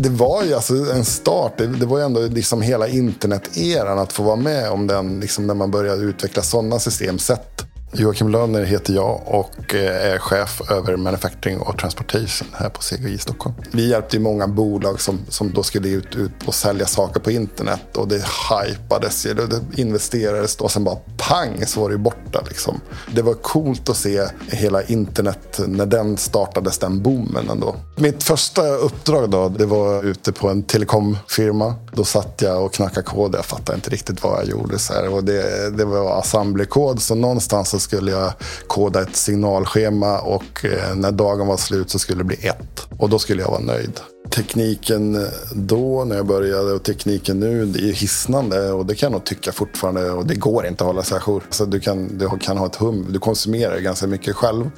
Det var ju alltså en start. Det, det var ju ändå liksom hela internet-eran att få vara med om den. Liksom när man började utveckla sådana systemsätt. Joakim Löner heter jag och eh, är chef över manufacturing och transportation här på CGI Stockholm. Vi hjälpte ju många bolag som, som då skulle ut, ut och sälja saker på internet och det hypades, det investerades och sen bara pang så var det borta. Liksom. Det var coolt att se hela internet när den startades, den boomen ändå. Mitt första uppdrag då, det var ute på en telekomfirma. Då satt jag och knackade kod, jag fattade inte riktigt vad jag gjorde. Så här. Och det, det var assemblykod, så någonstans så skulle jag koda ett signalschema och eh, när dagen var slut så skulle det bli ett. Och då skulle jag vara nöjd. Tekniken eh, då när jag började och tekniken nu, det är hisnande och det kan jag nog tycka fortfarande. Och det går inte att hålla sig ajour. Så du kan, du kan ha ett hum, du konsumerar ganska mycket själv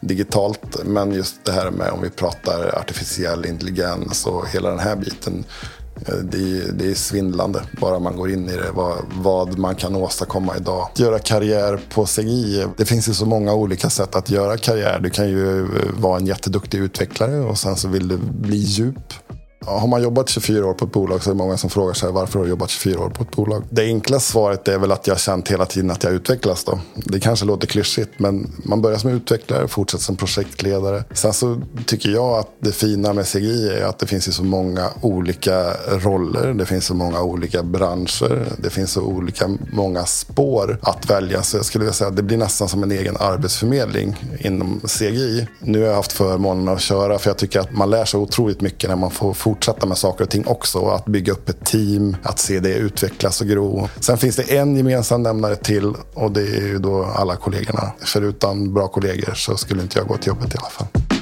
digitalt. Men just det här med om vi pratar artificiell intelligens och hela den här biten Eh, det är, det är svindlande bara man går in i det. Vad, vad, man kan åstadkomma idag. Att göra karriär på CGI. Det finns ju så många olika sätt att göra karriär. Du kan ju eh, vara en jätteduktig utvecklare och sen så vill du bli djup. Har man jobbat 24 år på ett bolag så är det många som frågar sig varför har du jobbat 24 år på ett bolag? Det enkla svaret är väl att jag har känt hela tiden att jag utvecklas. Då. Det kanske låter klyschigt men man börjar som utvecklare, fortsätter som projektledare. Sen så tycker jag att det fina med CGI är att det finns så många olika roller. Det finns så många olika branscher. Det finns så olika många spår att välja. Så jag skulle vilja säga att det blir nästan som en egen arbetsförmedling inom CGI. Nu har jag haft förmånen att köra för jag tycker att man lär sig otroligt mycket när man får fortsätta med saker och ting också. Att bygga upp ett team, att se det utvecklas och gro. Sen finns det en gemensam nämnare till och det är ju då alla kollegorna. För utan bra kollegor så skulle inte jag gå till jobbet i alla fall.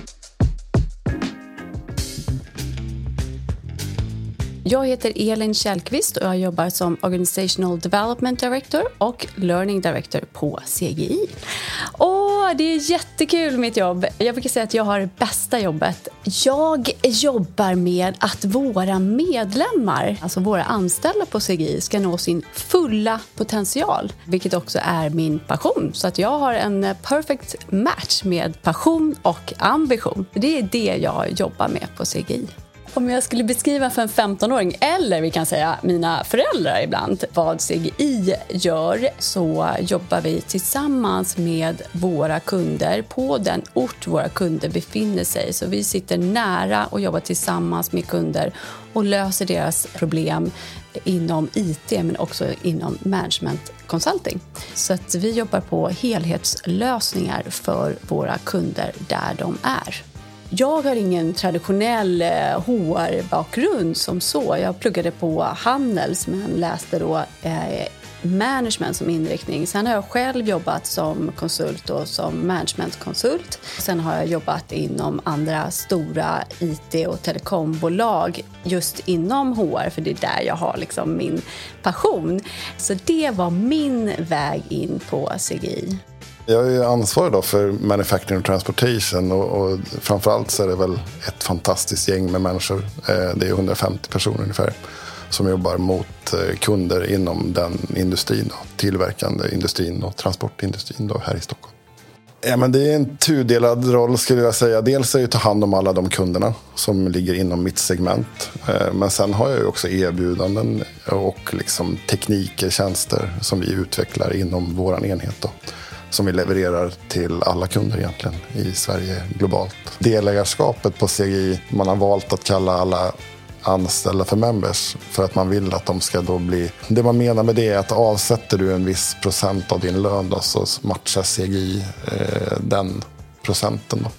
Jag heter Elin Kjellqvist och jag jobbar som Organizational Development Director och Learning Director på CGI. Och det är jättekul mitt jobb. Jag brukar säga att jag har det bästa jobbet. Jag jobbar med att våra medlemmar, alltså våra anställda på CGI, ska nå sin fulla potential, vilket också är min passion. Så att jag har en perfect match med passion och ambition. Det är det jag jobbar med på CGI. Om jag skulle beskriva för en 15-åring, eller vi kan säga mina föräldrar ibland, vad CGI gör så jobbar vi tillsammans med våra kunder på den ort våra kunder befinner sig. Så vi sitter nära och jobbar tillsammans med kunder och löser deras problem inom IT men också inom management consulting. Så att vi jobbar på helhetslösningar för våra kunder där de är. Jag har ingen traditionell eh, HR-bakgrund som så. Jag pluggade på Handels men läste då eh, management som inriktning. Sen har jag själv jobbat som konsult och som managementkonsult. Sen har jag jobbat inom andra stora IT och telekombolag just inom HR, för det är där jag har liksom min passion. Så det var min väg in på CGI. Jag är ansvarig då för manufacturing och transportation och, och framförallt så är det väl ett fantastiskt gäng med människor. Eh, det är 150 personer ungefär som jobbar mot eh, kunder inom den industrin, då, tillverkande industrin och transportindustrin då, här i Stockholm. Ja, men det är en tudelad roll skulle jag säga. Dels är det att ta hand om alla de kunderna som ligger inom mitt segment. Eh, men sen har jag också erbjudanden och liksom tekniker, tjänster som vi utvecklar inom vår enhet. Då som vi levererar till alla kunder egentligen i Sverige globalt. Delägarskapet på CGI, man har valt att kalla alla anställda för members för att man vill att de ska då bli... Det man menar med det är att avsätter du en viss procent av din lön då, så matchar CGI eh, den procenten. Då.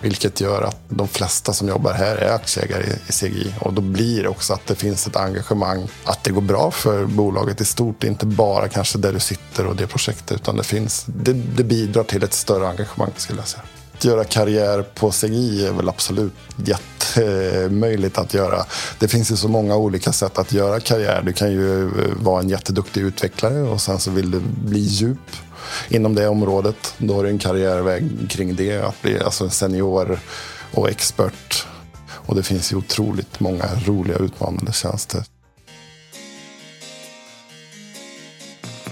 Vilket gör att de flesta som jobbar här är aktieägare i CGI. Och då blir det också att det finns ett engagemang. Att det går bra för bolaget i stort. Inte bara kanske där du sitter och det projektet. Utan det, finns, det, det bidrar till ett större engagemang skulle jag säga. Att göra karriär på CGI är väl absolut jättemöjligt att göra. Det finns ju så många olika sätt att göra karriär. Du kan ju vara en jätteduktig utvecklare och sen så vill du bli djup inom det området. Då har du en karriärväg kring det, att bli alltså senior och expert. Och det finns ju otroligt många roliga utmanande tjänster.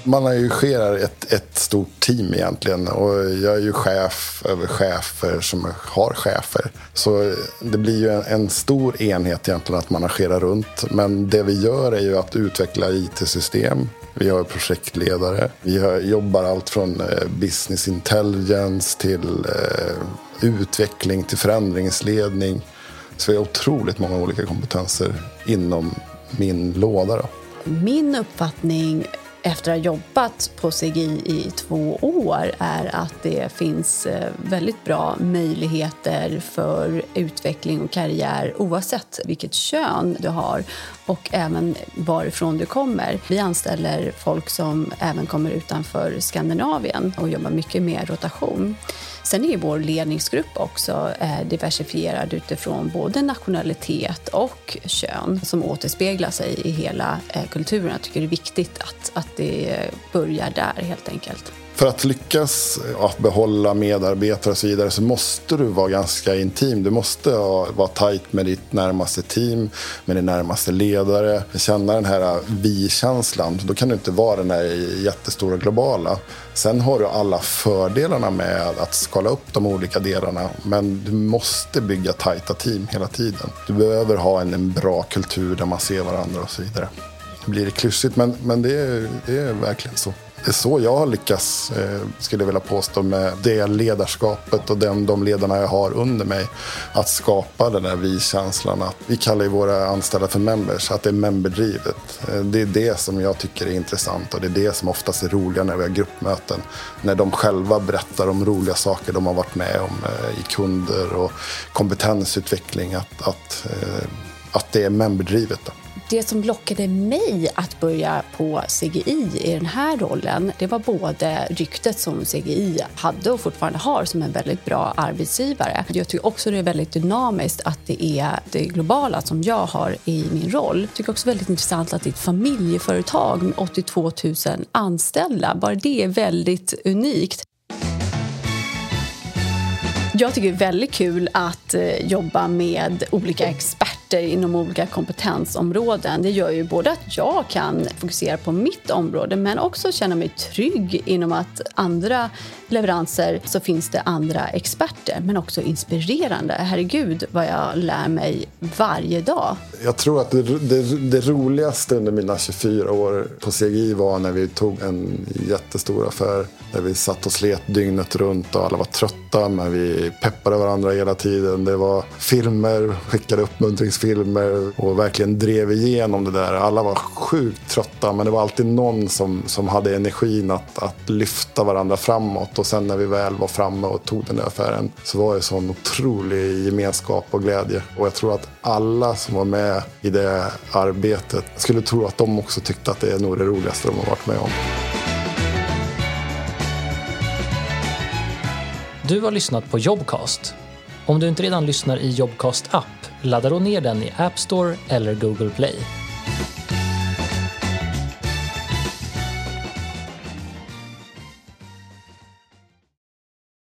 Man arrangerar ett, ett stort team egentligen och jag är ju chef över chefer som har chefer. Så det blir ju en, en stor enhet egentligen att man arrangerar runt. Men det vi gör är ju att utveckla IT-system. Vi har projektledare. Vi har, jobbar allt från eh, business intelligence till eh, utveckling till förändringsledning. Så vi har otroligt många olika kompetenser inom min låda. Då. Min uppfattning efter att ha jobbat på CGI i två år är att det finns eh, väldigt bra möjligheter för utveckling och karriär oavsett vilket kön du har och även varifrån du kommer. Vi anställer folk som även kommer utanför Skandinavien och jobbar mycket med rotation. Sen är vår ledningsgrupp också eh, diversifierad utifrån både nationalitet och kön som återspeglar sig i hela eh, kulturen. Jag tycker det är viktigt att, att det börjar där helt enkelt. För att lyckas eh, att behålla medarbetare och så vidare så måste du vara ganska intim. Du måste vara tajt med ditt närmaste team, med din närmaste ledare. Känna den här eh, vi-känslan. Då kan du inte vara den där jättestora globala. Sen har du alla fördelarna med att skala upp de olika delarna. Men du måste bygga tajta team hela tiden. Du behöver ha en, en bra kultur där man ser varandra och så vidare. Det blir klyschigt men, men det, är, det är verkligen så det är så jag har lyckats, eh, skulle jag vilja påstå, med det ledarskapet och den, de ledarna jag har under mig. Att skapa den där vi-känslan. Vi kallar ju våra anställda för members, att det är memberdrivet. Eh, det är det som jag tycker är intressant och det är det som oftast är roliga när vi har gruppmöten. När de själva berättar om roliga saker de har varit med om eh, i kunder och kompetensutveckling. Att, att, att det är memberdrivet. Då det som lockade mig att börja på CGI i den här rollen det var både ryktet som CGI hade och fortfarande har som en väldigt bra arbetsgivare. Jag tycker också det är väldigt dynamiskt att det är det globala som jag har i min roll. Jag tycker också väldigt intressant att det är ett familjeföretag med 82 000 anställda. Bara det är väldigt unikt. Jag tycker det är väldigt kul att eh, jobba med olika experter inom olika kompetensområden. Det gör ju både att jag kan fokusera på mitt område men också känna mig trygg inom att andra leveranser så finns det andra experter men också inspirerande. Herregud vad jag lär mig varje dag. Jag tror att det, det, det roligaste under mina 24 år på CGI var när vi tog en jättestor affär där vi satt och slet dygnet runt och alla var trötta men vi peppade varandra hela tiden. Det var filmer, skickade filmer och verkligen drev igenom det där. Alla var sjukt trötta men det var alltid någon som, som hade energin att, att lyfta varandra framåt. Och sen när vi väl var framme och tog den där affären så var det sån otrolig gemenskap och glädje. Och jag tror att alla som var med i det arbetet skulle tro att de också tyckte att det är nog det roligaste de har varit med om. Du har lyssnat på Jobcast. Om du inte redan lyssnar i Jobcast app, ladda då ner den i App Store eller Google Play.